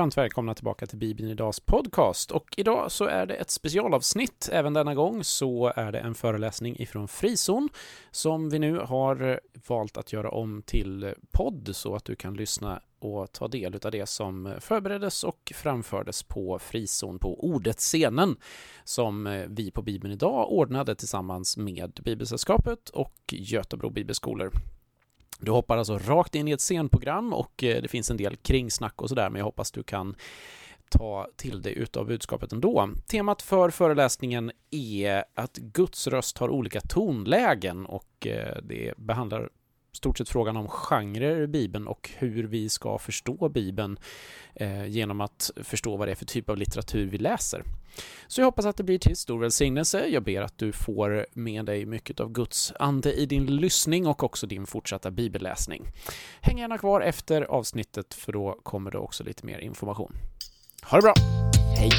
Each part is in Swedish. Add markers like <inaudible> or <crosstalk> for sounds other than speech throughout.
Varmt välkomna tillbaka till Bibeln Idags podcast och idag så är det ett specialavsnitt. Även denna gång så är det en föreläsning ifrån Frizon som vi nu har valt att göra om till podd så att du kan lyssna och ta del av det som förbereddes och framfördes på Frizon på Ordet scenen som vi på Bibeln idag ordnade tillsammans med Bibelsällskapet och Götebro bibelskolor. Du hoppar alltså rakt in i ett scenprogram och eh, det finns en del kringsnack och sådär, men jag hoppas du kan ta till dig utav budskapet ändå. Temat för föreläsningen är att Guds röst har olika tonlägen och eh, det behandlar stort sett frågan om genrer i Bibeln och hur vi ska förstå Bibeln eh, genom att förstå vad det är för typ av litteratur vi läser. Så jag hoppas att det blir till stor välsignelse. Jag ber att du får med dig mycket av Guds ande i din lyssning och också din fortsatta bibelläsning. Häng gärna kvar efter avsnittet för då kommer det också lite mer information. Ha det bra! Hej!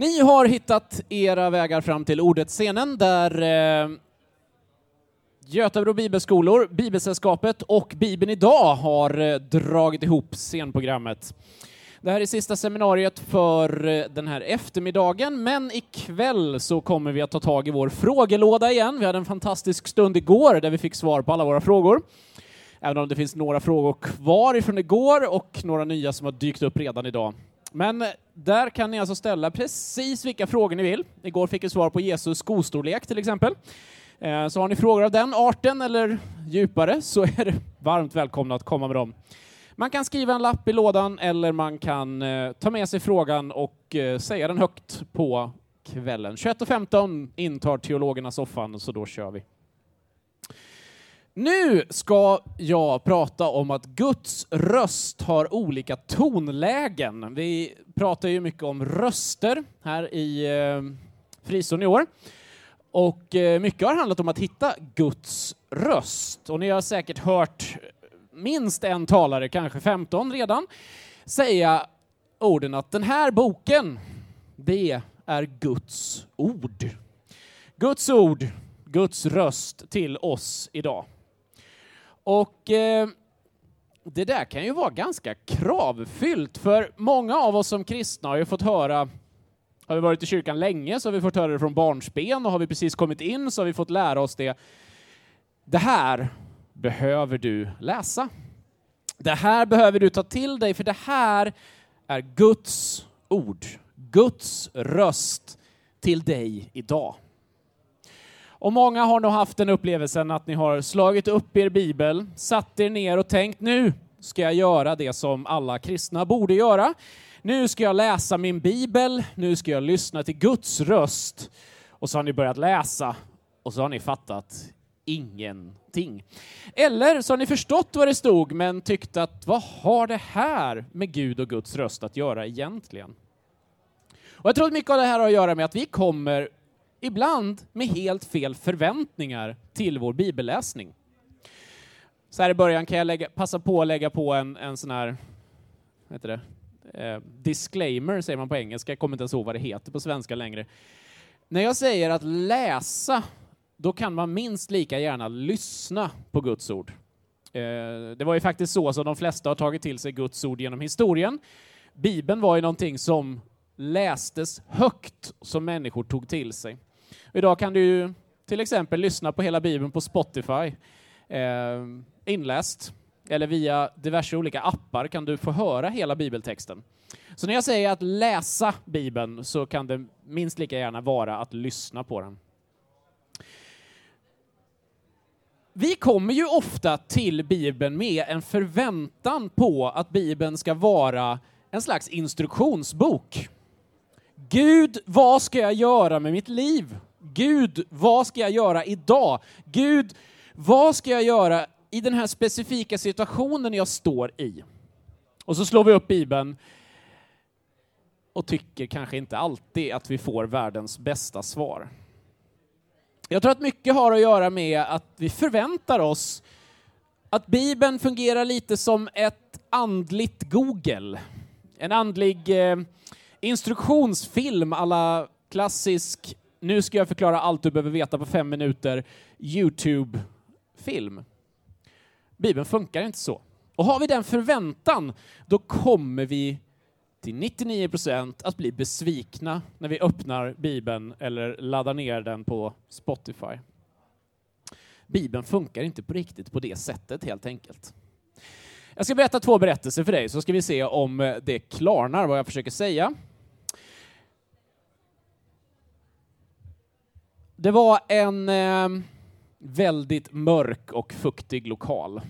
Ni har hittat era vägar fram till ordet-scenen där eh, Götabro bibelskolor, Bibelsällskapet och Bibeln idag har eh, dragit ihop scenprogrammet. Det här är sista seminariet för eh, den här eftermiddagen, men ikväll så kommer vi att ta tag i vår frågelåda igen. Vi hade en fantastisk stund igår där vi fick svar på alla våra frågor. Även om det finns några frågor kvar ifrån igår och några nya som har dykt upp redan idag. Men där kan ni alltså ställa precis vilka frågor ni vill. Igår fick vi svar på Jesus skostorlek till exempel. Eh, så har ni frågor av den arten eller djupare så är det varmt välkomna att komma med dem. Man kan skriva en lapp i lådan eller man kan eh, ta med sig frågan och eh, säga den högt på kvällen. 21.15 intar teologerna soffan, så då kör vi. Nu ska jag prata om att Guds röst har olika tonlägen. Vi pratar ju mycket om röster här i eh, Frizon i år. Och eh, mycket har handlat om att hitta Guds röst. Och ni har säkert hört minst en talare, kanske 15 redan, säga orden att den här boken, det är Guds ord. Guds ord, Guds röst till oss idag. Och eh, det där kan ju vara ganska kravfyllt, för många av oss som kristna har ju fått höra har vi varit i kyrkan länge så har vi fått höra det från barnsben och har vi precis kommit in så har vi fått lära oss det. Det här behöver du läsa. Det här behöver du ta till dig för det här är Guds ord, Guds röst till dig idag. Och många har nog haft den upplevelsen att ni har slagit upp er bibel, satt er ner och tänkt nu ska jag göra det som alla kristna borde göra. Nu ska jag läsa min bibel, nu ska jag lyssna till Guds röst. Och så har ni börjat läsa och så har ni fattat ingenting. Eller så har ni förstått vad det stod men tyckt att vad har det här med Gud och Guds röst att göra egentligen? Och jag tror att mycket av det här har att göra med att vi kommer ibland med helt fel förväntningar till vår bibelläsning. Så här i början kan jag lägga, passa på att lägga på en, en sån här, vad heter det, eh, disclaimer säger man på engelska, jag kommer inte ens ihåg vad det heter på svenska längre. När jag säger att läsa, då kan man minst lika gärna lyssna på Guds ord. Eh, det var ju faktiskt så som de flesta har tagit till sig Guds ord genom historien. Bibeln var ju någonting som lästes högt, som människor tog till sig. Idag kan du ju till exempel lyssna på hela Bibeln på Spotify eh, inläst, eller via diverse olika appar kan du få höra hela bibeltexten. Så när jag säger att läsa Bibeln så kan det minst lika gärna vara att lyssna på den. Vi kommer ju ofta till Bibeln med en förväntan på att Bibeln ska vara en slags instruktionsbok. Gud, vad ska jag göra med mitt liv? Gud, vad ska jag göra idag? Gud, vad ska jag göra i den här specifika situationen jag står i? Och så slår vi upp Bibeln och tycker kanske inte alltid att vi får världens bästa svar. Jag tror att mycket har att göra med att vi förväntar oss att Bibeln fungerar lite som ett andligt Google. En andlig eh, instruktionsfilm alla klassisk, nu ska jag förklara allt du behöver veta på fem minuter, YouTube-film. Bibeln funkar inte så. Och har vi den förväntan, då kommer vi till 99 procent att bli besvikna när vi öppnar Bibeln eller laddar ner den på Spotify. Bibeln funkar inte på riktigt på det sättet helt enkelt. Jag ska berätta två berättelser för dig så ska vi se om det klarnar vad jag försöker säga. Det var en eh, väldigt mörk och fuktig lokal.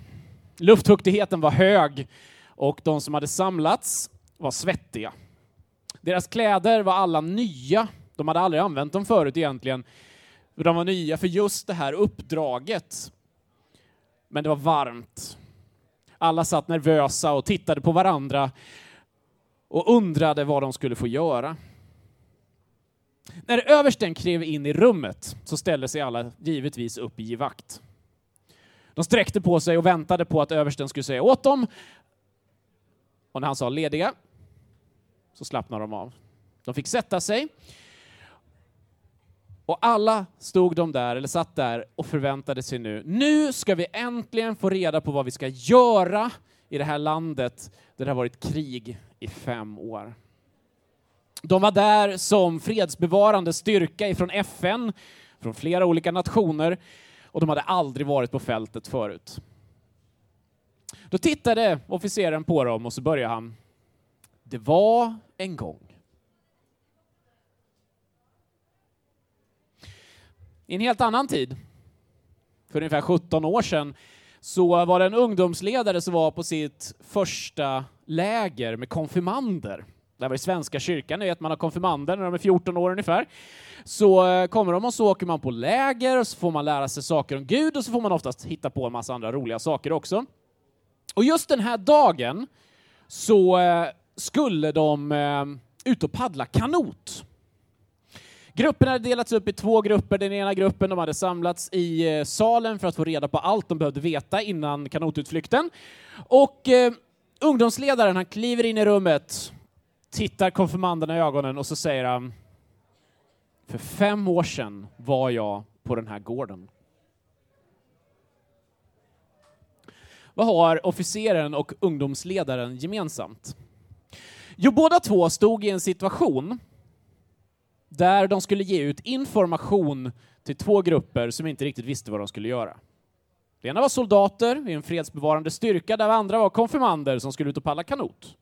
Luftfuktigheten var hög och de som hade samlats var svettiga. Deras kläder var alla nya. De hade aldrig använt dem förut egentligen. De var nya för just det här uppdraget. Men det var varmt. Alla satt nervösa och tittade på varandra och undrade vad de skulle få göra. När översten klev in i rummet så ställde sig alla givetvis upp i givakt. De sträckte på sig och väntade på att översten skulle säga åt dem. Och när han sa lediga så slappnade de av. De fick sätta sig. Och alla stod de där, eller satt där och förväntade sig nu, nu ska vi äntligen få reda på vad vi ska göra i det här landet där det har varit krig i fem år. De var där som fredsbevarande styrka ifrån FN, från flera olika nationer, och de hade aldrig varit på fältet förut. Då tittade officeren på dem och så började han. Det var en gång. I en helt annan tid, för ungefär 17 år sedan, så var det en ungdomsledare som var på sitt första läger med konfirmander. Det här var i Svenska kyrkan, ni vet man har konfirmander när de är 14 år ungefär. Så eh, kommer de och så åker man på läger och så får man lära sig saker om Gud och så får man oftast hitta på en massa andra roliga saker också. Och just den här dagen så eh, skulle de eh, ut och paddla kanot. Gruppen hade delats upp i två grupper. Den ena gruppen de hade samlats i eh, salen för att få reda på allt de behövde veta innan kanotutflykten. Och eh, ungdomsledaren han kliver in i rummet tittar konfirmanderna i ögonen och så säger han För fem år sedan var jag på den här gården. Vad har officeren och ungdomsledaren gemensamt? Jo, båda två stod i en situation där de skulle ge ut information till två grupper som inte riktigt visste vad de skulle göra. Det ena var soldater i en fredsbevarande styrka, där andra var konfirmander som skulle ut och palla kanot.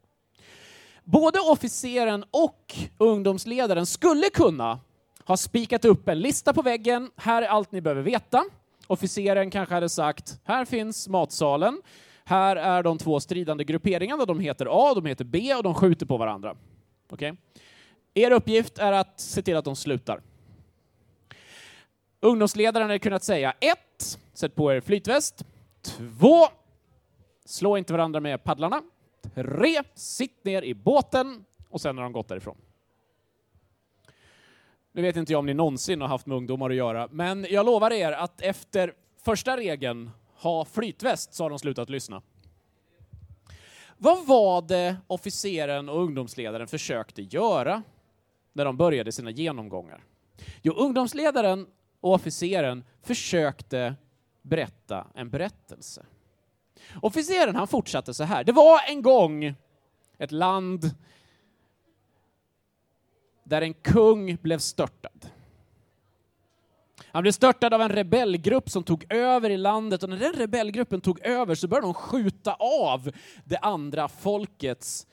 Både officeren och ungdomsledaren skulle kunna ha spikat upp en lista på väggen, här är allt ni behöver veta. Officeren kanske hade sagt, här finns matsalen, här är de två stridande grupperingarna, de heter A, de heter B och de skjuter på varandra. Okay? Er uppgift är att se till att de slutar. Ungdomsledaren hade kunnat säga 1. Sätt på er flytväst. 2. Slå inte varandra med paddlarna. Tre, sitt ner i båten och sen har de gått därifrån. Nu vet inte jag om ni någonsin har haft med ungdomar att göra, men jag lovar er att efter första regeln, ha flytväst, så har de slutat lyssna. Vad var det officeren och ungdomsledaren försökte göra när de började sina genomgångar? Jo, ungdomsledaren och officeren försökte berätta en berättelse. Officeren han fortsatte så här. Det var en gång ett land där en kung blev störtad. Han blev störtad av en rebellgrupp som tog över i landet och när den rebellgruppen tog över så började de skjuta av det andra folkets...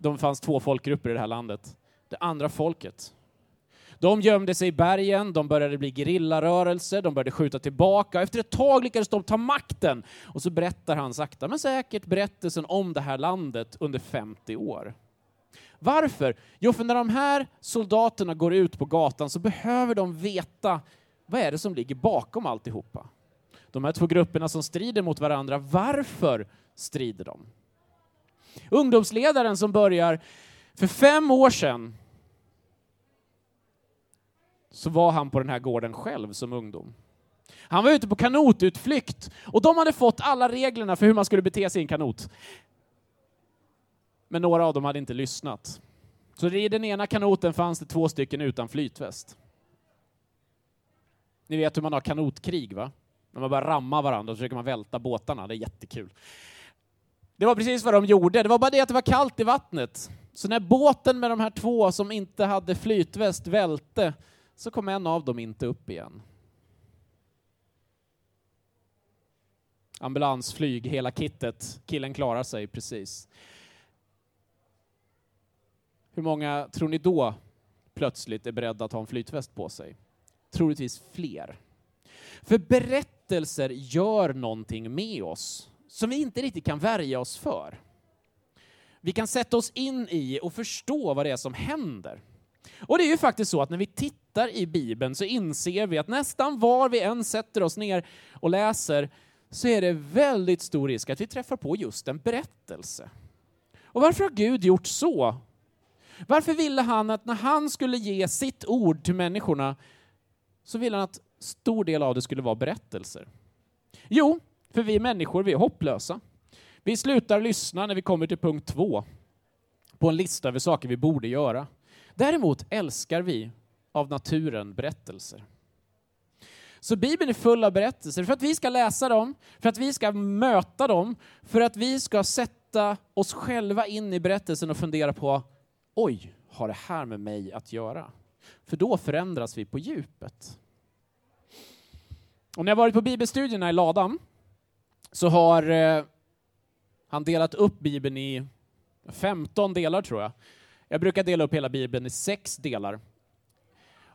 De fanns två folkgrupper i det här landet. Det andra folket. De gömde sig i bergen, de började bli gerillarörelser, de började skjuta tillbaka. Efter ett tag lyckades de ta makten. Och så berättar han sakta men säkert berättelsen om det här landet under 50 år. Varför? Jo, för när de här soldaterna går ut på gatan så behöver de veta vad är det som ligger bakom alltihopa. De här två grupperna som strider mot varandra, varför strider de? Ungdomsledaren som börjar för fem år sedan så var han på den här gården själv som ungdom. Han var ute på kanotutflykt och de hade fått alla reglerna för hur man skulle bete sig i en kanot. Men några av dem hade inte lyssnat. Så i den ena kanoten fanns det två stycken utan flytväst. Ni vet hur man har kanotkrig va? När man börjar ramma varandra och försöker man välta båtarna, det är jättekul. Det var precis vad de gjorde, det var bara det att det var kallt i vattnet. Så när båten med de här två som inte hade flytväst välte, så kom en av dem inte upp igen. Ambulansflyg, hela kittet. Killen klarar sig precis. Hur många tror ni då plötsligt är beredda att ha en flytväst på sig? Troligtvis fler. För berättelser gör någonting med oss som vi inte riktigt kan värja oss för. Vi kan sätta oss in i och förstå vad det är som händer. Och det är ju faktiskt så att när vi tittar i Bibeln så inser vi att nästan var vi än sätter oss ner och läser så är det väldigt stor risk att vi träffar på just en berättelse. Och varför har Gud gjort så? Varför ville han att när han skulle ge sitt ord till människorna så ville han att stor del av det skulle vara berättelser? Jo, för vi människor, vi är hopplösa. Vi slutar lyssna när vi kommer till punkt två på en lista över saker vi borde göra. Däremot älskar vi av naturen berättelser. Så Bibeln är full av berättelser för att vi ska läsa dem, för att vi ska möta dem, för att vi ska sätta oss själva in i berättelsen och fundera på oj, har det här med mig att göra? För då förändras vi på djupet. Och när jag varit på bibelstudierna i ladan så har eh, han delat upp Bibeln i 15 delar tror jag. Jag brukar dela upp hela Bibeln i sex delar.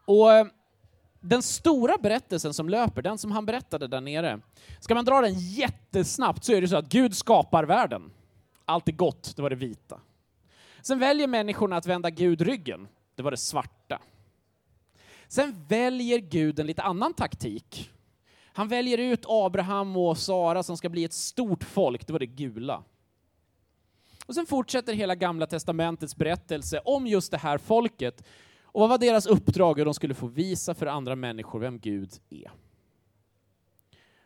Och eh, den stora berättelsen som löper, den som han berättade där nere, ska man dra den jättesnabbt så är det så att Gud skapar världen. Allt är gott, det var det vita. Sen väljer människorna att vända Gud ryggen, det var det svarta. Sen väljer Gud en lite annan taktik. Han väljer ut Abraham och Sara som ska bli ett stort folk, det var det gula. Och sen fortsätter hela gamla testamentets berättelse om just det här folket. Och vad var deras uppdrag? Och de skulle få visa för andra människor vem Gud är.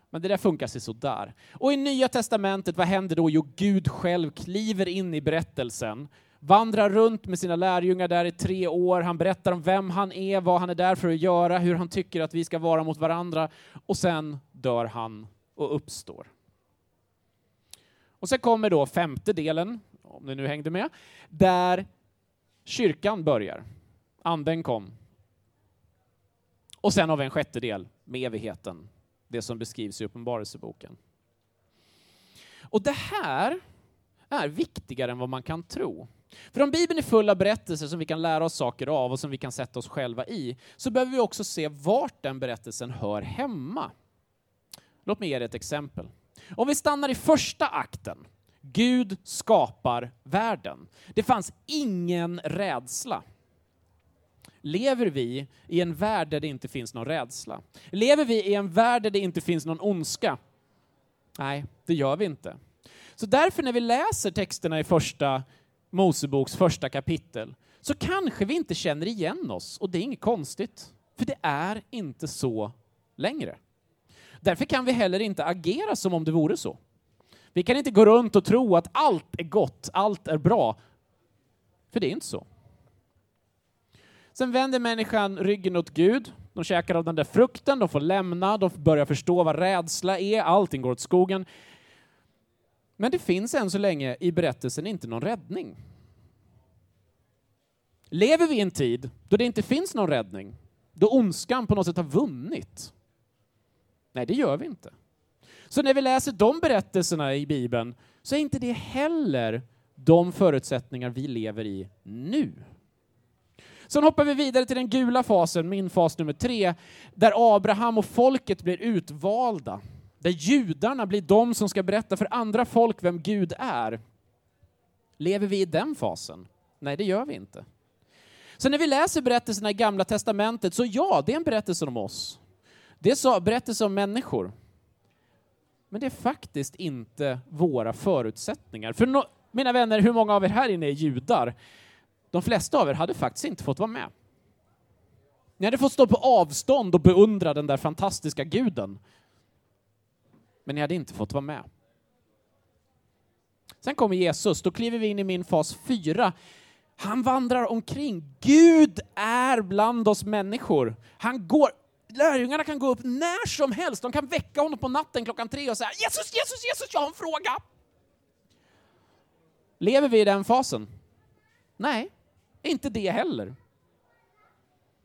Men det där funkar sig sådär. Och i Nya Testamentet, vad händer då? Jo, Gud själv kliver in i berättelsen, vandrar runt med sina lärjungar där i tre år. Han berättar om vem han är, vad han är där för att göra, hur han tycker att vi ska vara mot varandra. Och sen dör han och uppstår. Och sen kommer då femte delen, om ni nu hängde med, där kyrkan börjar. Anden kom. Och sen har vi en sjätte del med evigheten, det som beskrivs i Uppenbarelseboken. Och det här är viktigare än vad man kan tro. För om Bibeln är full av berättelser som vi kan lära oss saker av och som vi kan sätta oss själva i, så behöver vi också se vart den berättelsen hör hemma. Låt mig ge er ett exempel. Om vi stannar i första akten, Gud skapar världen. Det fanns ingen rädsla. Lever vi i en värld där det inte finns någon rädsla? Lever vi i en värld där det inte finns någon ondska? Nej, det gör vi inte. Så därför när vi läser texterna i första Moseboks första kapitel så kanske vi inte känner igen oss och det är inget konstigt. För det är inte så längre. Därför kan vi heller inte agera som om det vore så. Vi kan inte gå runt och tro att allt är gott, allt är bra. För det är inte så. Sen vänder människan ryggen åt Gud. De käkar av den där frukten, de får lämna, de börjar förstå vad rädsla är, allting går åt skogen. Men det finns än så länge i berättelsen inte någon räddning. Lever vi i en tid då det inte finns någon räddning? Då ondskan på något sätt har vunnit? Nej, det gör vi inte. Så när vi läser de berättelserna i Bibeln så är inte det heller de förutsättningar vi lever i nu. Sen hoppar vi vidare till den gula fasen, min fas nummer tre, där Abraham och folket blir utvalda. Där judarna blir de som ska berätta för andra folk vem Gud är. Lever vi i den fasen? Nej, det gör vi inte. Så när vi läser berättelserna i Gamla Testamentet, så ja, det är en berättelse om oss. Det är en berättelse om människor. Men det är faktiskt inte våra förutsättningar. För no mina vänner, hur många av er här inne är judar? De flesta av er hade faktiskt inte fått vara med. Ni hade fått stå på avstånd och beundra den där fantastiska guden. Men ni hade inte fått vara med. Sen kommer Jesus, då kliver vi in i min fas 4. Han vandrar omkring. Gud är bland oss människor. Han går, lärjungarna kan gå upp när som helst. De kan väcka honom på natten klockan tre och säga Jesus, Jesus, Jesus, jag har en fråga. Lever vi i den fasen? Nej, inte det heller.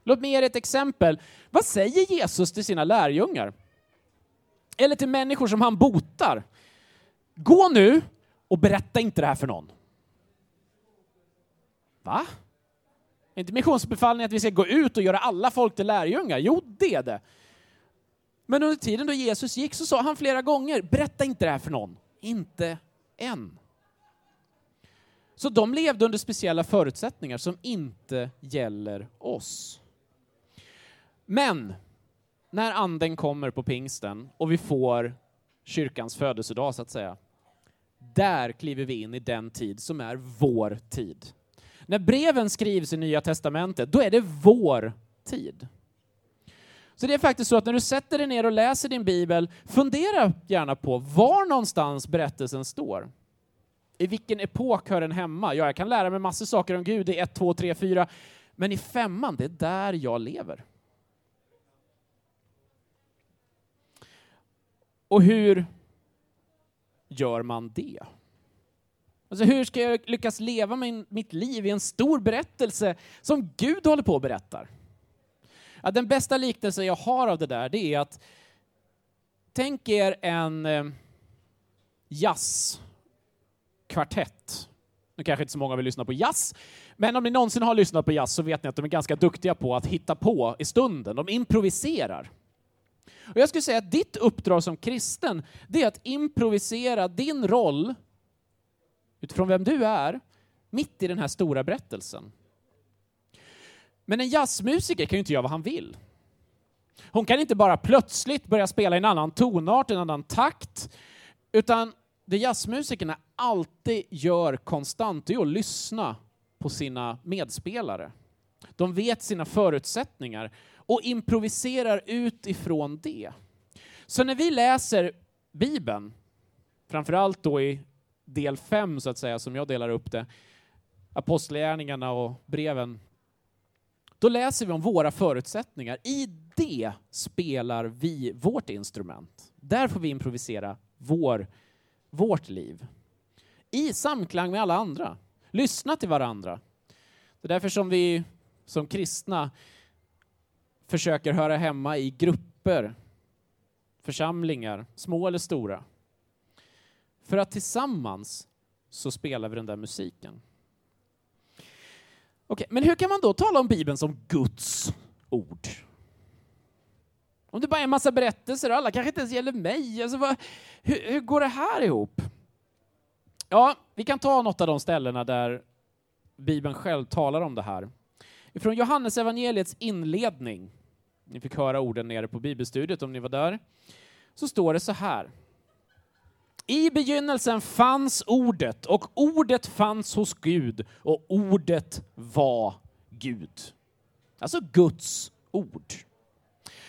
Låt mig ge er ett exempel. Vad säger Jesus till sina lärjungar? Eller till människor som han botar? Gå nu och berätta inte det här för någon. Va? Är inte missionsbefallningen att vi ska gå ut och göra alla folk till lärjungar? Jo, det är det. Men under tiden då Jesus gick så sa han flera gånger, berätta inte det här för någon. Inte än. Så de levde under speciella förutsättningar som inte gäller oss. Men när anden kommer på pingsten och vi får kyrkans födelsedag så att säga, där kliver vi in i den tid som är vår tid. När breven skrivs i Nya Testamentet, då är det vår tid. Så det är faktiskt så att när du sätter dig ner och läser din bibel, fundera gärna på var någonstans berättelsen står. I vilken epok hör den hemma? Ja, jag kan lära mig massor saker om Gud i 1, 2, 3, 4, men i femman, det är där jag lever. Och hur gör man det? Alltså hur ska jag lyckas leva min, mitt liv i en stor berättelse som Gud håller på och berättar? Ja, den bästa liknelse jag har av det där, det är att tänk er en eh, kvartett. Nu kanske inte så många vill lyssna på jazz, men om ni någonsin har lyssnat på jazz så vet ni att de är ganska duktiga på att hitta på i stunden. De improviserar. Och jag skulle säga att ditt uppdrag som kristen, det är att improvisera din roll utifrån vem du är, mitt i den här stora berättelsen. Men en jazzmusiker kan ju inte göra vad han vill. Hon kan inte bara plötsligt börja spela i en annan tonart, en annan takt, utan det jazzmusikerna alltid gör konstant är att lyssna på sina medspelare. De vet sina förutsättningar och improviserar utifrån det. Så när vi läser Bibeln, framförallt då i del 5 så att säga, som jag delar upp det, Apostlagärningarna och breven, då läser vi om våra förutsättningar. I det spelar vi vårt instrument. Där får vi improvisera vår, vårt liv. I samklang med alla andra. Lyssna till varandra. Det är därför som vi som kristna försöker höra hemma i grupper, församlingar, små eller stora. För att tillsammans så spelar vi den där musiken. Okej, men hur kan man då tala om Bibeln som Guds ord? Om det bara är en massa berättelser och alla kanske inte ens gäller mig. Alltså, vad, hur, hur går det här ihop? Ja, vi kan ta något av de ställena där Bibeln själv talar om det här. Från Johannes evangeliets inledning, ni fick höra orden nere på bibelstudiet om ni var där, så står det så här. I begynnelsen fanns ordet och ordet fanns hos Gud och ordet var Gud. Alltså Guds ord.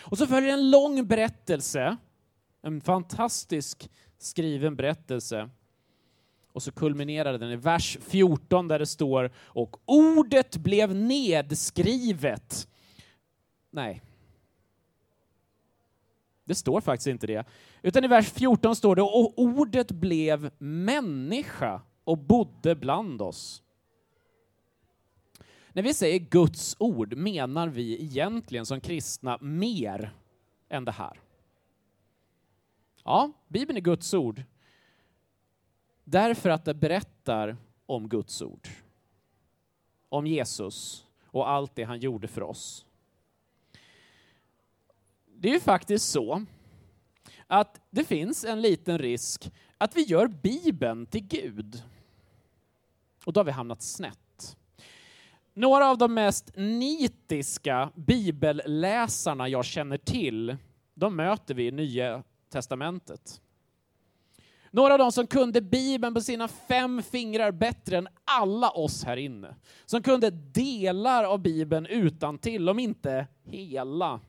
Och så följer en lång berättelse, en fantastisk skriven berättelse. Och så kulminerar den i vers 14 där det står och ordet blev nedskrivet. Nej, det står faktiskt inte det. Utan i vers 14 står det och ordet blev människa och bodde bland oss. När vi säger Guds ord menar vi egentligen som kristna mer än det här. Ja, Bibeln är Guds ord därför att det berättar om Guds ord. Om Jesus och allt det han gjorde för oss. Det är ju faktiskt så att det finns en liten risk att vi gör Bibeln till Gud. Och då har vi hamnat snett. Några av de mest nitiska bibelläsarna jag känner till, de möter vi i Nya Testamentet. Några av dem som kunde Bibeln på sina fem fingrar bättre än alla oss här inne. Som kunde delar av Bibeln utan till, om inte hela.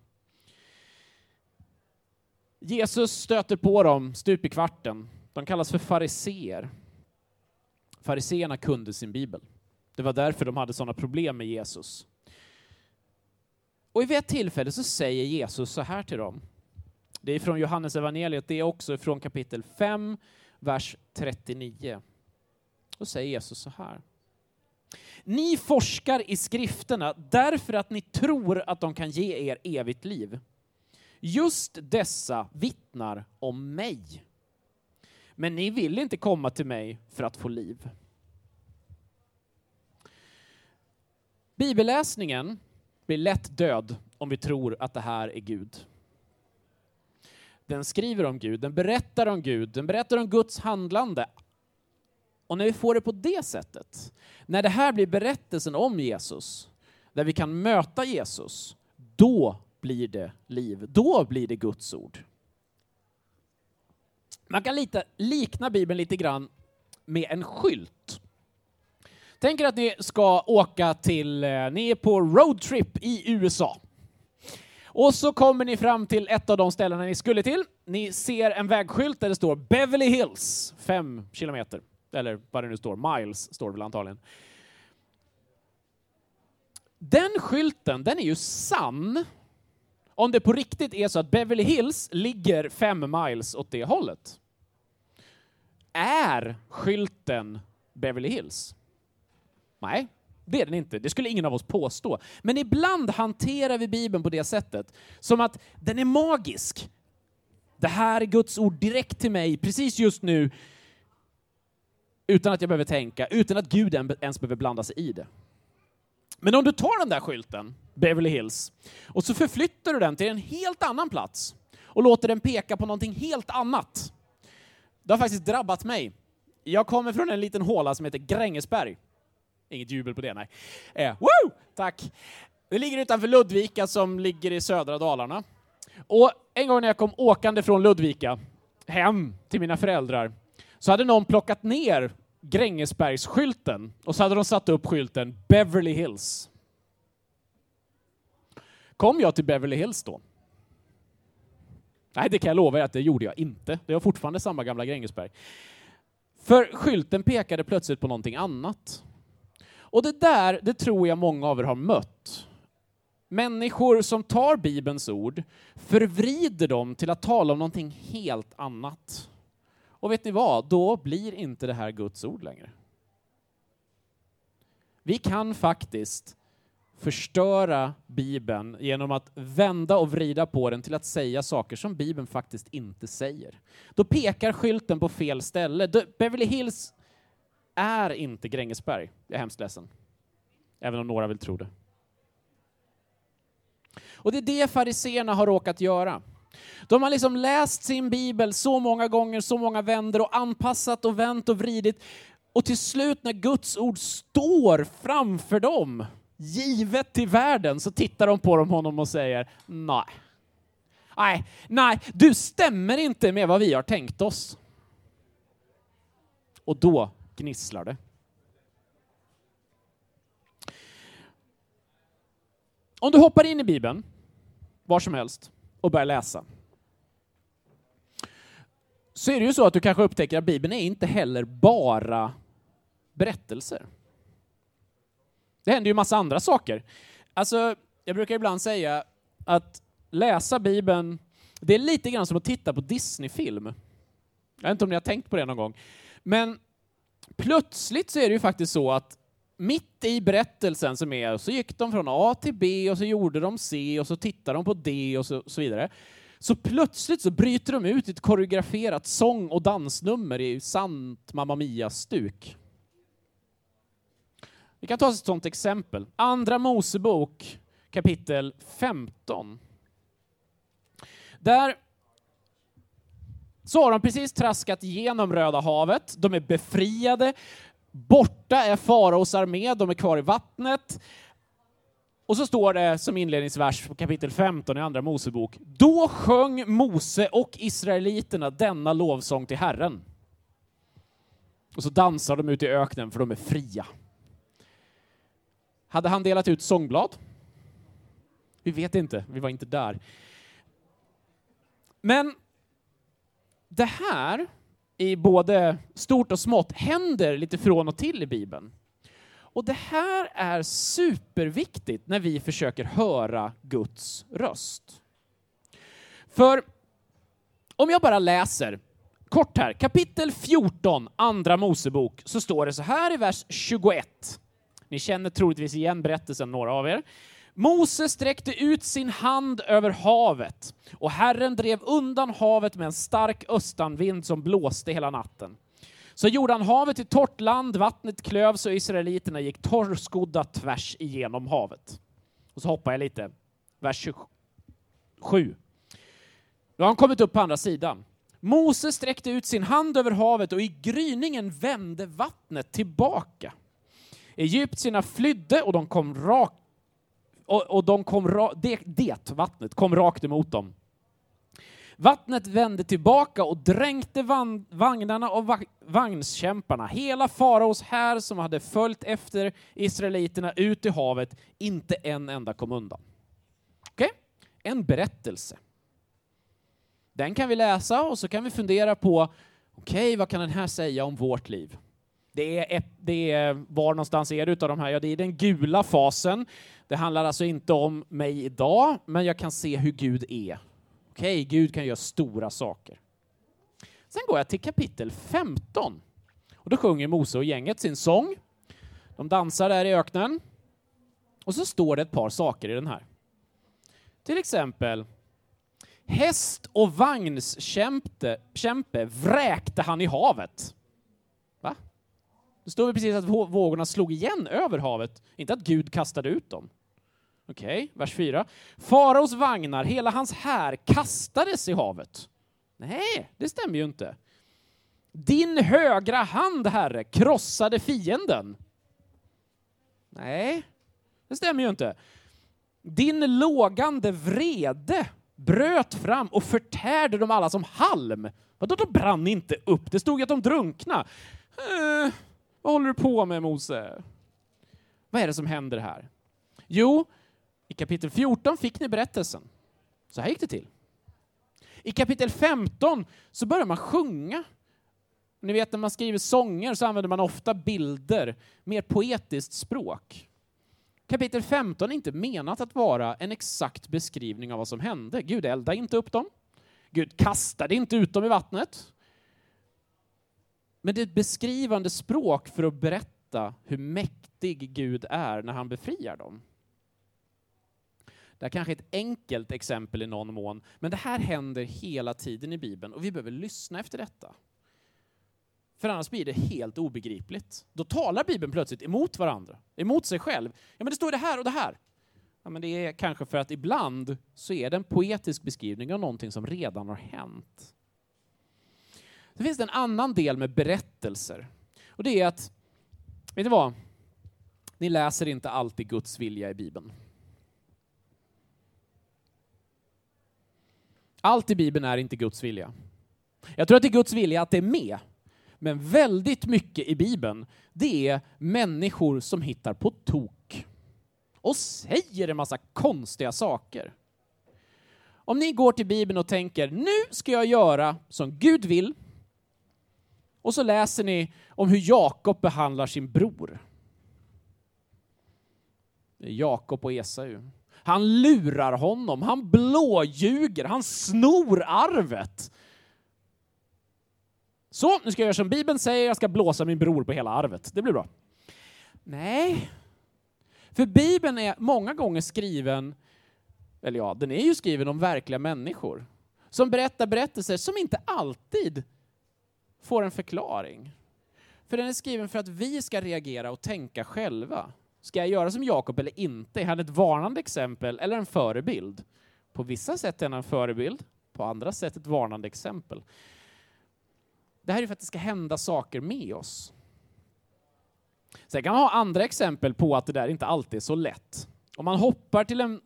Jesus stöter på dem stup i kvarten. De kallas för fariseer. Fariseerna kunde sin bibel. Det var därför de hade sådana problem med Jesus. Och vid ett tillfälle så säger Jesus så här till dem. Det är från Johannes evangeliet, det är också från kapitel 5, vers 39. Då säger Jesus så här. Ni forskar i skrifterna därför att ni tror att de kan ge er evigt liv. Just dessa vittnar om mig. Men ni vill inte komma till mig för att få liv. Bibelläsningen blir lätt död om vi tror att det här är Gud. Den skriver om Gud, den berättar om Gud, den berättar om Guds handlande. Och när vi får det på det sättet, när det här blir berättelsen om Jesus, där vi kan möta Jesus, då blir det liv. Då blir det Guds ord. Man kan lite, likna Bibeln lite grann med en skylt. Tänk er att ni ska åka till, eh, ni är på roadtrip i USA. Och så kommer ni fram till ett av de ställena ni skulle till. Ni ser en vägskylt där det står Beverly Hills, fem kilometer. Eller vad det nu står, miles står det väl antagligen. Den skylten, den är ju sann om det på riktigt är så att Beverly Hills ligger fem miles åt det hållet. Är skylten Beverly Hills? Nej, det är den inte. Det skulle ingen av oss påstå. Men ibland hanterar vi Bibeln på det sättet, som att den är magisk. Det här är Guds ord direkt till mig, precis just nu, utan att jag behöver tänka, utan att Gud ens behöver blanda sig i det. Men om du tar den där skylten, Beverly Hills, och så förflyttar du den till en helt annan plats och låter den peka på någonting helt annat. Det har faktiskt drabbat mig. Jag kommer från en liten håla som heter Grängesberg. Inget jubel på det, nej. Eh, woo! Tack! Det ligger utanför Ludvika som ligger i södra Dalarna. Och en gång när jag kom åkande från Ludvika hem till mina föräldrar så hade någon plockat ner Grängesbergsskylten och så hade de satt upp skylten Beverly Hills. Kom jag till Beverly Hills då? Nej, det kan jag lova er att det gjorde jag inte. Det var fortfarande samma gamla Grängesberg. För skylten pekade plötsligt på någonting annat. Och det där, det tror jag många av er har mött. Människor som tar Bibelns ord, förvrider dem till att tala om någonting helt annat. Och vet ni vad? Då blir inte det här Guds ord längre. Vi kan faktiskt förstöra Bibeln genom att vända och vrida på den till att säga saker som Bibeln faktiskt inte säger. Då pekar skylten på fel ställe. Beverly Hills är inte Grängesberg. Jag är hemskt ledsen. Även om några vill tro det. Och det är det fariseerna har råkat göra. De har liksom läst sin bibel så många gånger, så många vänder och anpassat och vänt och vridit. Och till slut när Guds ord står framför dem, givet till världen, så tittar de på honom och säger nej. Nej, nej, du stämmer inte med vad vi har tänkt oss. Och då gnisslar det. Om du hoppar in i Bibeln, var som helst, och börjar läsa, så är det ju så att du kanske upptäcker att Bibeln är inte heller bara berättelser. Det händer ju massa andra saker. Alltså, jag brukar ibland säga att läsa Bibeln, det är lite grann som att titta på Disney-film. Jag vet inte om ni har tänkt på det någon gång. Men plötsligt så är det ju faktiskt så att mitt i berättelsen som är, så gick de från A till B och så gjorde de C och så tittade de på D och så, så vidare. Så plötsligt så bryter de ut ett koreograferat sång och dansnummer i sant Mamma Mia-stuk. Vi kan ta ett sådant exempel. Andra Mosebok kapitel 15. Där så har de precis traskat igenom Röda havet, de är befriade, borta är faraos armé, de är kvar i vattnet. Och så står det som inledningsvers på kapitel 15 i Andra Mosebok. Då sjöng Mose och israeliterna denna lovsång till Herren. Och så dansar de ute i öknen för de är fria. Hade han delat ut sångblad? Vi vet inte, vi var inte där. Men det här i både stort och smått händer lite från och till i Bibeln. Och det här är superviktigt när vi försöker höra Guds röst. För om jag bara läser kort här, kapitel 14, andra Mosebok, så står det så här i vers 21. Ni känner troligtvis igen berättelsen, några av er. Mose sträckte ut sin hand över havet och Herren drev undan havet med en stark östanvind som blåste hela natten. Så gjorde han havet till torrt land, vattnet klövs och israeliterna gick torrskodda tvärs igenom havet. Och så hoppar jag lite. Vers 27. Nu har han kommit upp på andra sidan. Mose sträckte ut sin hand över havet och i gryningen vände vattnet tillbaka. Egyptierna flydde och de kom rakt och, och de kom ra, det, det vattnet kom rakt emot dem. Vattnet vände tillbaka och dränkte van, vagnarna och va, vagnskämparna. Hela faraos här som hade följt efter israeliterna ut i havet, inte en enda kom undan. Okej? Okay? En berättelse. Den kan vi läsa och så kan vi fundera på, okej, okay, vad kan den här säga om vårt liv? Det är, ett, det är, var någonstans är det utav de här? Ja, det är den gula fasen. Det handlar alltså inte om mig idag, men jag kan se hur Gud är. Okej, okay, Gud kan göra stora saker. Sen går jag till kapitel 15. Och då sjunger Mose och gänget sin sång. De dansar där i öknen. Och så står det ett par saker i den här. Till exempel, häst och vagnskämpe vräkte han i havet. Va? Det står väl precis att vågorna slog igen över havet, inte att Gud kastade ut dem. Okej, okay, vers 4. Faraos vagnar, hela hans här kastades i havet. Nej, det stämmer ju inte. Din högra hand, Herre, krossade fienden. Nej, det stämmer ju inte. Din lågande vrede bröt fram och förtärde dem alla som halm. Vadå, de brann inte upp? Det stod ju att de drunkna. Uh vad håller du på med, Mose? Vad är det som händer här? Jo, i kapitel 14 fick ni berättelsen. Så här gick det till. I kapitel 15 så börjar man sjunga. Ni vet när man skriver sånger så använder man ofta bilder, mer poetiskt språk. Kapitel 15 är inte menat att vara en exakt beskrivning av vad som hände. Gud eldade inte upp dem. Gud kastade inte ut dem i vattnet. Men det är ett beskrivande språk för att berätta hur mäktig Gud är när han befriar dem. Det här kanske är ett enkelt exempel i någon mån, men det här händer hela tiden i Bibeln och vi behöver lyssna efter detta. För annars blir det helt obegripligt. Då talar Bibeln plötsligt emot varandra, emot sig själv. Ja, men det står det här och det här. Ja, men det är kanske för att ibland så är det en poetisk beskrivning av någonting som redan har hänt. Så finns det en annan del med berättelser. Och det är att, vet ni vad? Ni läser inte alltid Guds vilja i Bibeln. Allt i Bibeln är inte Guds vilja. Jag tror att det är Guds vilja att det är med. Men väldigt mycket i Bibeln, det är människor som hittar på tok och säger en massa konstiga saker. Om ni går till Bibeln och tänker, nu ska jag göra som Gud vill, och så läser ni om hur Jakob behandlar sin bror. Jakob och Esau. Han lurar honom, han blåljuger, han snor arvet. Så, nu ska jag göra som Bibeln säger, jag ska blåsa min bror på hela arvet. Det blir bra. Nej. För Bibeln är många gånger skriven, eller ja, den är ju skriven om verkliga människor som berättar berättelser som inte alltid får en förklaring. För den är skriven för att vi ska reagera och tänka själva. Ska jag göra som Jakob eller inte? Är han ett varnande exempel eller en förebild? På vissa sätt är han en förebild, på andra sätt ett varnande exempel. Det här är för att det ska hända saker med oss. Sen kan man ha andra exempel på att det där inte alltid är så lätt. Om man hoppar till en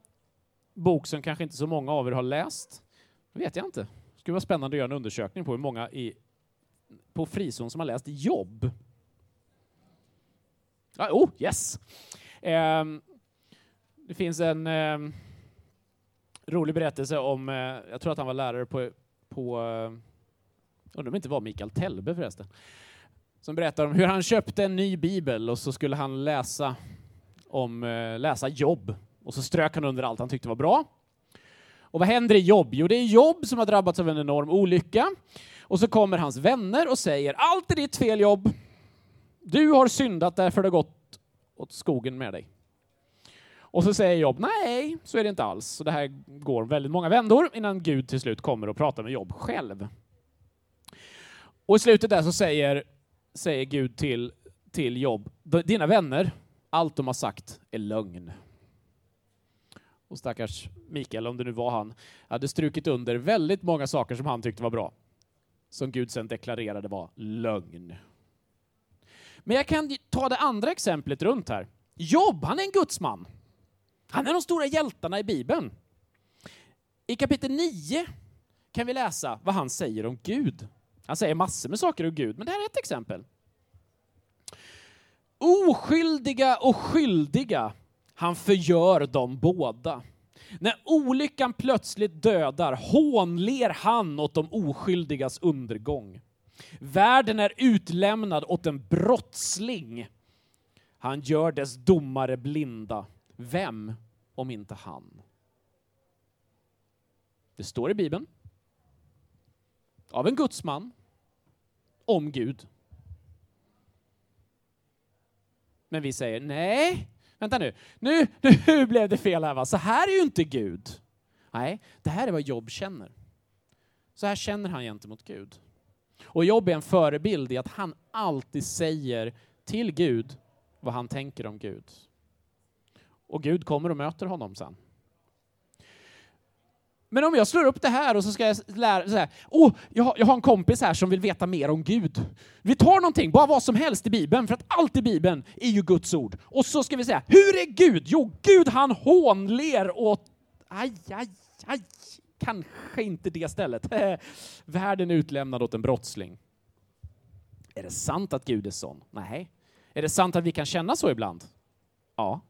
bok som kanske inte så många av er har läst, vet jag inte. Det skulle vara spännande att göra en undersökning på hur många i på frizon som har läst Jobb? Ah, oh, yes! Eh, det finns en eh, rolig berättelse om, eh, jag tror att han var lärare på, på eh, undrar om det inte var Mikael Telbe förresten, som berättar om hur han köpte en ny bibel och så skulle han läsa om eh, läsa jobb och så strök han under allt han tyckte var bra. Och vad händer i jobb? Jo, det är jobb som har drabbats av en enorm olycka. Och så kommer hans vänner och säger allt är ditt fel jobb. Du har syndat därför det har gått åt skogen med dig. Och så säger Jobb, nej, så är det inte alls. Så det här går väldigt många vändor innan Gud till slut kommer och pratar med Jobb själv. Och i slutet där så säger, säger Gud till, till Jobb, dina vänner, allt de har sagt är lögn. Och stackars Mikael, om det nu var han, hade strukit under väldigt många saker som han tyckte var bra. Som Gud sen deklarerade var lögn. Men jag kan ta det andra exemplet runt här. Jobb, han är en gudsman. Han är de stora hjältarna i Bibeln. I kapitel 9 kan vi läsa vad han säger om Gud. Han säger massor med saker om Gud, men det här är ett exempel. Oskyldiga och skyldiga, han förgör dem båda. När olyckan plötsligt dödar hånler han åt de oskyldigas undergång. Världen är utlämnad åt en brottsling. Han gör dess domare blinda. Vem om inte han? Det står i Bibeln. Av en gudsman. Om Gud. Men vi säger nej, vänta nu. nu, nu <laughs> blev det fel här va, så här är ju inte Gud. Nej, det här är vad Jobb känner. Så här känner han gentemot Gud. Och Jobb är en förebild i att han alltid säger till Gud vad han tänker om Gud. Och Gud kommer och möter honom sen. Men om jag slår upp det här och så ska jag lära, så här, oh, jag, har, jag har en kompis här som vill veta mer om Gud. Vi tar någonting, bara vad som helst i Bibeln, för att allt i Bibeln är ju Guds ord. Och så ska vi säga, hur är Gud? Jo, Gud han hånler åt... Aj, aj, aj, kanske inte det stället. <laughs> Världen är utlämnad åt en brottsling. Är det sant att Gud är sån? Nej. Är det sant att vi kan känna så ibland? Ja.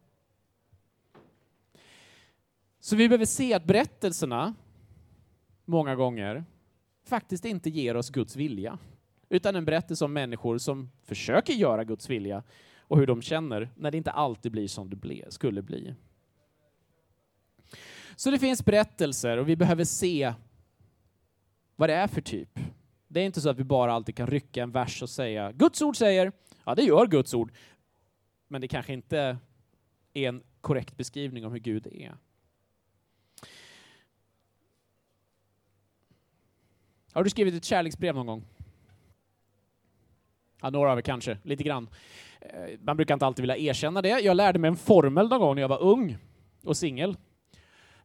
Så vi behöver se att berättelserna många gånger faktiskt inte ger oss Guds vilja, utan en berättelse om människor som försöker göra Guds vilja och hur de känner när det inte alltid blir som det skulle bli. Så det finns berättelser och vi behöver se vad det är för typ. Det är inte så att vi bara alltid kan rycka en vers och säga Guds ord säger, ja det gör Guds ord, men det kanske inte är en korrekt beskrivning om hur Gud är. Har du skrivit ett kärleksbrev någon gång? Ja, några av er kanske, lite grann. Eh, man brukar inte alltid vilja erkänna det. Jag lärde mig en formel någon gång när jag var ung och singel.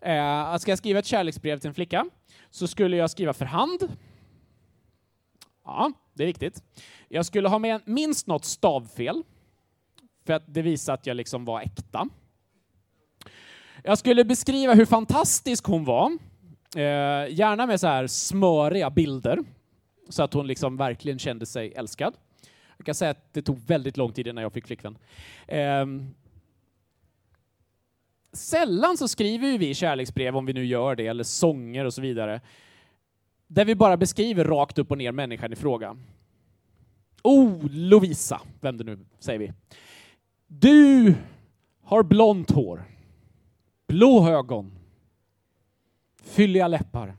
Eh, ska jag skriva ett kärleksbrev till en flicka så skulle jag skriva för hand. Ja, det är viktigt. Jag skulle ha med minst något stavfel, för att det visar att jag liksom var äkta. Jag skulle beskriva hur fantastisk hon var, Eh, gärna med så här smöriga bilder, så att hon liksom verkligen kände sig älskad. Jag kan säga att det tog väldigt lång tid innan jag fick flickvän. Eh, sällan så skriver vi kärleksbrev, om vi nu gör det, eller sånger och så vidare, där vi bara beskriver rakt upp och ner människan i fråga. Oh, Lovisa, vem det nu säger vi. Du har blont hår, blå ögon, fylliga läppar.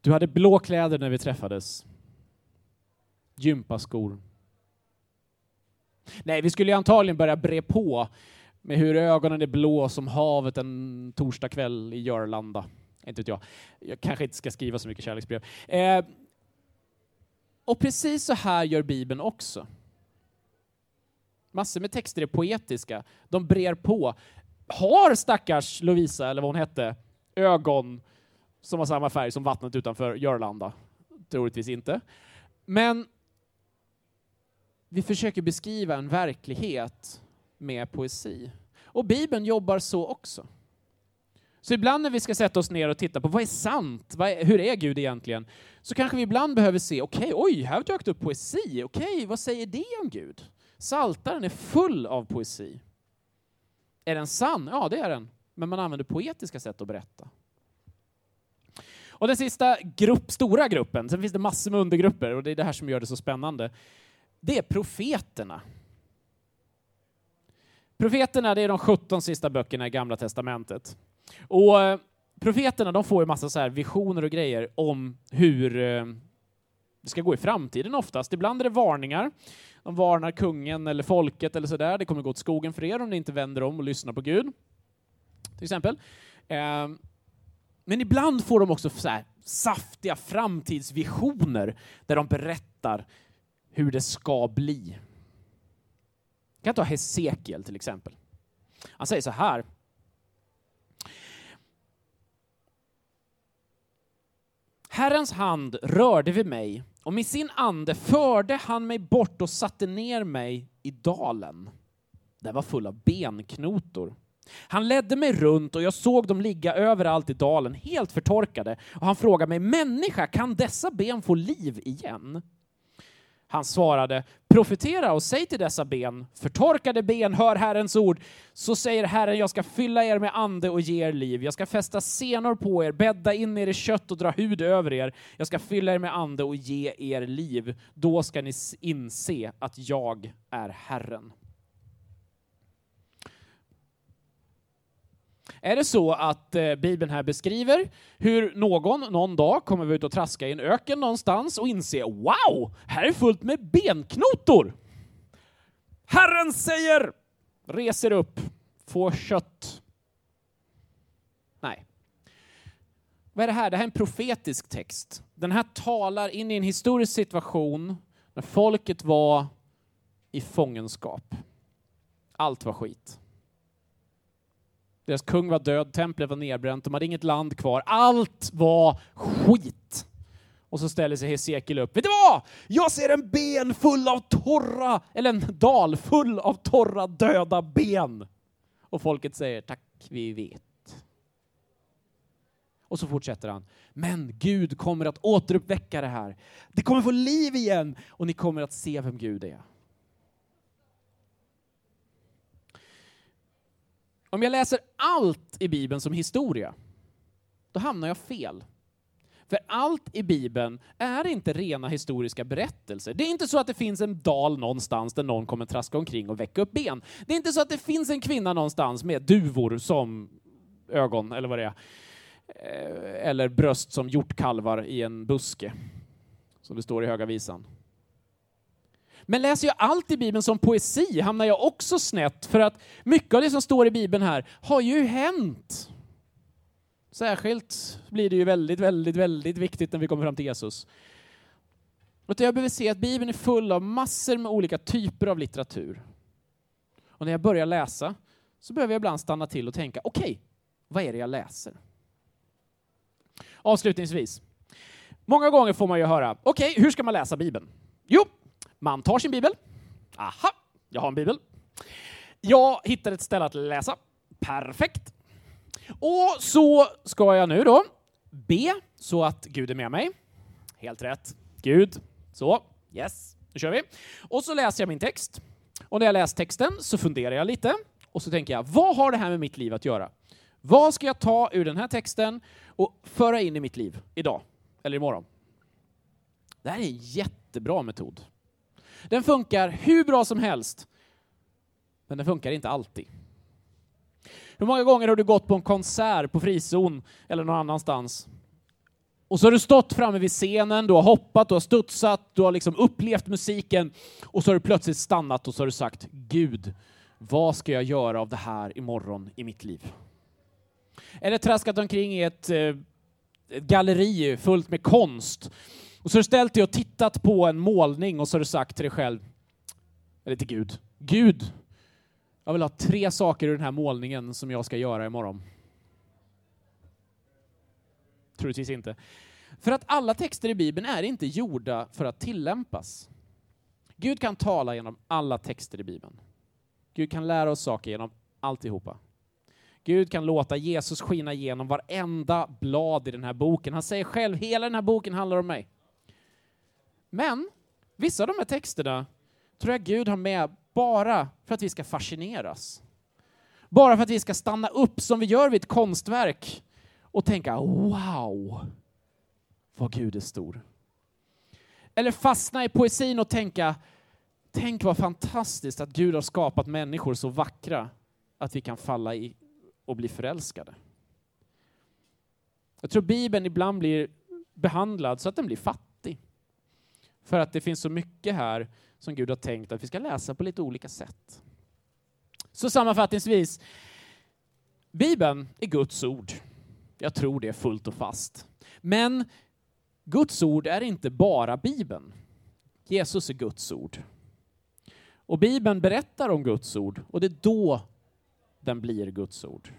Du hade blå kläder när vi träffades. Gympaskor. Nej, vi skulle antagligen börja bre på med hur ögonen är blå som havet en torsdagkväll i Jörlanda. Inte vet jag. Jag kanske inte ska skriva så mycket kärleksbrev. Eh, och precis så här gör Bibeln också. Massor med texter är poetiska. De brer på. Har stackars Lovisa, eller vad hon hette, ögon som har samma färg som vattnet utanför Jörlanda. Troligtvis inte. Men vi försöker beskriva en verklighet med poesi. Och Bibeln jobbar så också. Så ibland när vi ska sätta oss ner och titta på vad är sant, vad är, hur är Gud egentligen, så kanske vi ibland behöver se, okej, okay, oj, här har dök upp poesi, okej, okay, vad säger det om Gud? Saltaren är full av poesi. Är den sann? Ja, det är den. Men man använder poetiska sätt att berätta. Och den sista grupp, stora gruppen, sen finns det massor med undergrupper, och det är det här som gör det så spännande, det är profeterna. Profeterna, det är de 17 sista böckerna i Gamla Testamentet. Och eh, profeterna, de får ju massa så här visioner och grejer om hur eh, det ska gå i framtiden oftast. Ibland är det varningar. De varnar kungen eller folket eller sådär. Det kommer gå åt skogen för er om ni inte vänder om och lyssnar på Gud. Till exempel. Eh, men ibland får de också så här saftiga framtidsvisioner där de berättar hur det ska bli. Jag kan ta Hesekiel till exempel. Han säger så här. Herrens hand rörde vid mig och med sin ande förde han mig bort och satte ner mig i dalen. Den var full av benknotor. Han ledde mig runt och jag såg dem ligga överallt i dalen, helt förtorkade. Och han frågade mig, människa, kan dessa ben få liv igen? Han svarade, profetera och säg till dessa ben, förtorkade ben, hör Herrens ord. Så säger Herren, jag ska fylla er med ande och ge er liv. Jag ska fästa senor på er, bädda in er i kött och dra hud över er. Jag ska fylla er med ande och ge er liv. Då ska ni inse att jag är Herren. Är det så att eh, Bibeln här beskriver hur någon någon dag kommer vara ute och traska i en öken någonstans och inse wow, här är fullt med benknotor. Herren säger, reser upp, få kött. Nej. Vad är det här? Det här är en profetisk text. Den här talar in i en historisk situation när folket var i fångenskap. Allt var skit. Deras kung var död, templet var nedbränt, de hade inget land kvar. Allt var skit. Och så ställer sig Hesekiel upp. Vet du vad? Jag ser en ben full av torra, eller en dal full av torra döda ben. Och folket säger tack, vi vet. Och så fortsätter han. Men Gud kommer att återuppväcka det här. Det kommer få liv igen och ni kommer att se vem Gud är. Om jag läser allt i Bibeln som historia, då hamnar jag fel. För allt i Bibeln är inte rena historiska berättelser. Det är inte så att det finns en dal någonstans där någon kommer traska omkring och väcka upp ben. Det är inte så att det finns en kvinna någonstans med duvor som ögon, eller vad det är. Eh, eller bröst som hjortkalvar i en buske, som det står i Höga Visan. Men läser jag allt i Bibeln som poesi hamnar jag också snett, för att mycket av det som står i Bibeln här har ju hänt. Särskilt blir det ju väldigt, väldigt, väldigt viktigt när vi kommer fram till Jesus. Utan jag behöver se att Bibeln är full av massor med olika typer av litteratur. Och när jag börjar läsa så behöver jag ibland stanna till och tänka, okej, okay, vad är det jag läser? Avslutningsvis. Många gånger får man ju höra, okej, okay, hur ska man läsa Bibeln? Jo, man tar sin bibel. Aha, jag har en bibel. Jag hittar ett ställe att läsa. Perfekt. Och så ska jag nu då be så att Gud är med mig. Helt rätt. Gud. Så. Yes. Nu kör vi. Och så läser jag min text. Och när jag läst texten så funderar jag lite och så tänker jag, vad har det här med mitt liv att göra? Vad ska jag ta ur den här texten och föra in i mitt liv idag eller imorgon? Det här är en jättebra metod. Den funkar hur bra som helst, men den funkar inte alltid. Hur många gånger har du gått på en konsert på frizon eller någon annanstans? Och så har du stått framme vid scenen, du har hoppat, du har studsat, du har liksom upplevt musiken och så har du plötsligt stannat och så har du sagt Gud, vad ska jag göra av det här imorgon i mitt liv? Eller traskat omkring i ett, eh, ett galleri fullt med konst och så har du ställt dig och tittat på en målning och så har du sagt till dig själv, eller till Gud, Gud, jag vill ha tre saker ur den här målningen som jag ska göra imorgon. Troligtvis inte. För att alla texter i Bibeln är inte gjorda för att tillämpas. Gud kan tala genom alla texter i Bibeln. Gud kan lära oss saker genom alltihopa. Gud kan låta Jesus skina igenom varenda blad i den här boken. Han säger själv, hela den här boken handlar om mig. Men vissa av de här texterna tror jag Gud har med bara för att vi ska fascineras. Bara för att vi ska stanna upp som vi gör vid ett konstverk och tänka wow, vad Gud är stor. Eller fastna i poesin och tänka, tänk vad fantastiskt att Gud har skapat människor så vackra att vi kan falla i och bli förälskade. Jag tror Bibeln ibland blir behandlad så att den blir fattig. För att det finns så mycket här som Gud har tänkt att vi ska läsa på lite olika sätt. Så sammanfattningsvis, Bibeln är Guds ord. Jag tror det fullt och fast. Men Guds ord är inte bara Bibeln. Jesus är Guds ord. Och Bibeln berättar om Guds ord och det är då den blir Guds ord.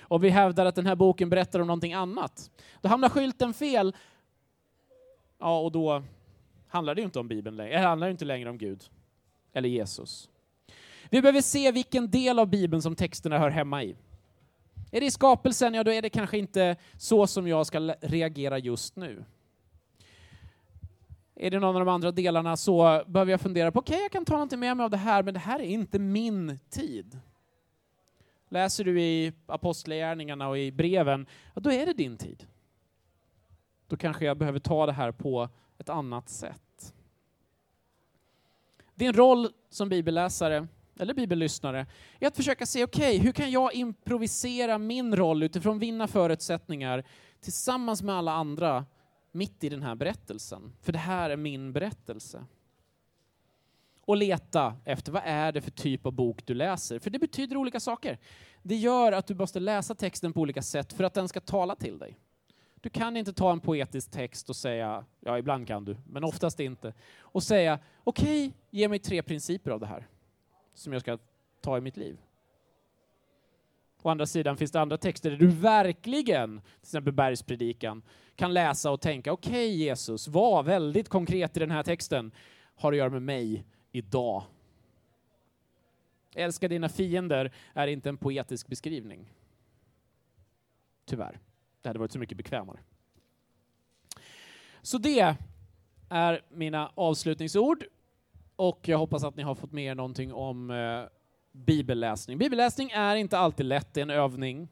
Om vi hävdar att den här boken berättar om någonting annat. Då hamnar skylten fel. Ja, och då handlar det ju inte om Bibeln längre. Det handlar inte längre om Gud eller Jesus. Vi behöver se vilken del av Bibeln som texterna hör hemma i. Är det i skapelsen, ja då är det kanske inte så som jag ska reagera just nu. Är det någon av de andra delarna så behöver jag fundera på, okej okay, jag kan ta någonting med mig av det här, men det här är inte min tid. Läser du i Apostlagärningarna och i breven, ja, då är det din tid. Då kanske jag behöver ta det här på ett annat sätt. Din roll som bibelläsare eller bibellyssnare, är att försöka se, okej, okay, hur kan jag improvisera min roll utifrån mina förutsättningar tillsammans med alla andra mitt i den här berättelsen? För det här är min berättelse. Och leta efter vad är det för typ av bok du läser, för det betyder olika saker. Det gör att du måste läsa texten på olika sätt för att den ska tala till dig. Du kan inte ta en poetisk text och säga, ja ibland kan du, men oftast inte, och säga okej, okay, ge mig tre principer av det här som jag ska ta i mitt liv. Å andra sidan finns det andra texter där du verkligen, till exempel bergspredikan, kan läsa och tänka okej okay, Jesus, var väldigt konkret i den här texten har att göra med mig idag. Älska dina fiender är inte en poetisk beskrivning. Tyvärr. Det hade varit så mycket bekvämare. Så det är mina avslutningsord och jag hoppas att ni har fått med er någonting om eh, bibelläsning. Bibelläsning är inte alltid lätt, det är en övning.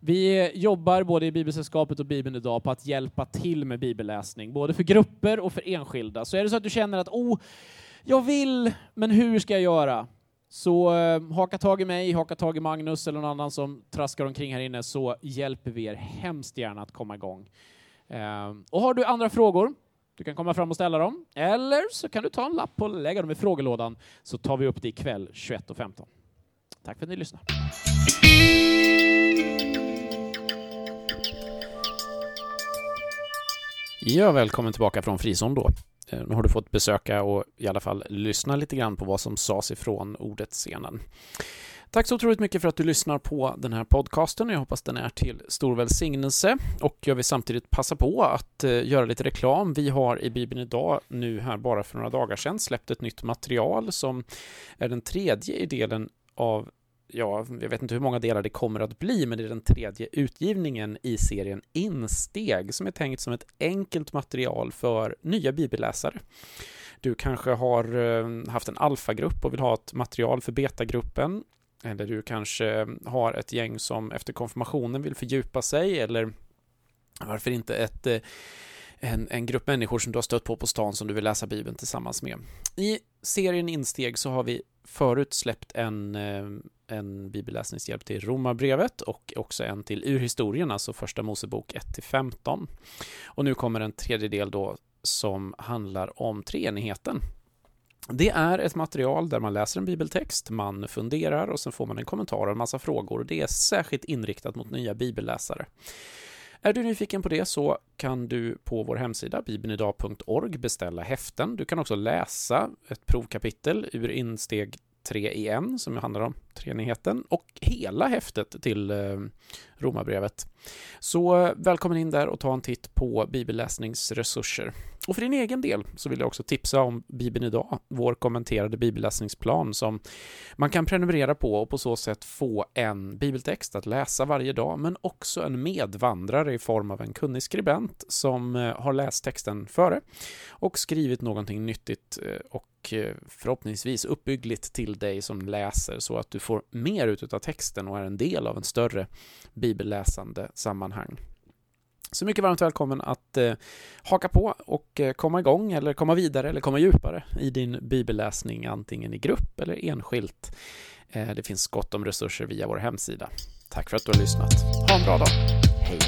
Vi jobbar både i Bibelsällskapet och Bibeln idag på att hjälpa till med bibelläsning, både för grupper och för enskilda. Så är det så att du känner att oh, jag vill, men hur ska jag göra? Så eh, haka tag i mig, haka tag i Magnus eller någon annan som traskar omkring här inne så hjälper vi er hemskt gärna att komma igång. Eh, och har du andra frågor du kan komma fram och ställa dem, eller så kan du ta en lapp och lägga dem i frågelådan, så tar vi upp det ikväll 21.15. Tack för att ni lyssnade. Ja, välkommen tillbaka från frizon då. Eh, nu har du fått besöka och i alla fall lyssna lite grann på vad som sades ifrån ordet scenen. Tack så otroligt mycket för att du lyssnar på den här podcasten. och Jag hoppas den är till stor välsignelse och jag vill samtidigt passa på att eh, göra lite reklam. Vi har i Bibeln idag, nu här bara för några dagar sedan, släppt ett nytt material som är den tredje i delen av ja, jag vet inte hur många delar det kommer att bli, men det är den tredje utgivningen i serien Insteg som är tänkt som ett enkelt material för nya bibelläsare. Du kanske har eh, haft en alfagrupp och vill ha ett material för betagruppen eller du kanske har ett gäng som efter konfirmationen vill fördjupa sig eller varför inte ett, eh, en, en grupp människor som du har stött på på stan som du vill läsa Bibeln tillsammans med. I serien Insteg så har vi förut släppt en, eh, en bibelläsningshjälp till Romarbrevet och också en till Urhistorien, alltså Första Mosebok 1-15. Och nu kommer en tredje del då som handlar om treenigheten det är ett material där man läser en bibeltext, man funderar och sen får man en kommentar och en massa frågor. Det är särskilt inriktat mot nya bibelläsare. Är du nyfiken på det så kan du på vår hemsida bibelnidag.org beställa häften. Du kan också läsa ett provkapitel ur insteg tre i en, som handlar om treenigheten, och hela häftet till eh, Romarbrevet. Så eh, välkommen in där och ta en titt på bibelläsningsresurser. Och för din egen del så vill jag också tipsa om Bibeln idag, vår kommenterade bibelläsningsplan som man kan prenumerera på och på så sätt få en bibeltext att läsa varje dag, men också en medvandrare i form av en kunnig skribent som eh, har läst texten före och skrivit någonting nyttigt och och eh, förhoppningsvis uppbyggligt till dig som läser så att du får mer ut av texten och är en del av en större bibelläsande sammanhang. Så mycket varmt välkommen att eh, haka på och eh, komma igång eller komma vidare eller komma djupare i din bibelläsning antingen i grupp eller enskilt. Eh, det finns gott om resurser via vår hemsida. Tack för att du har lyssnat. Ha en bra dag. Hej!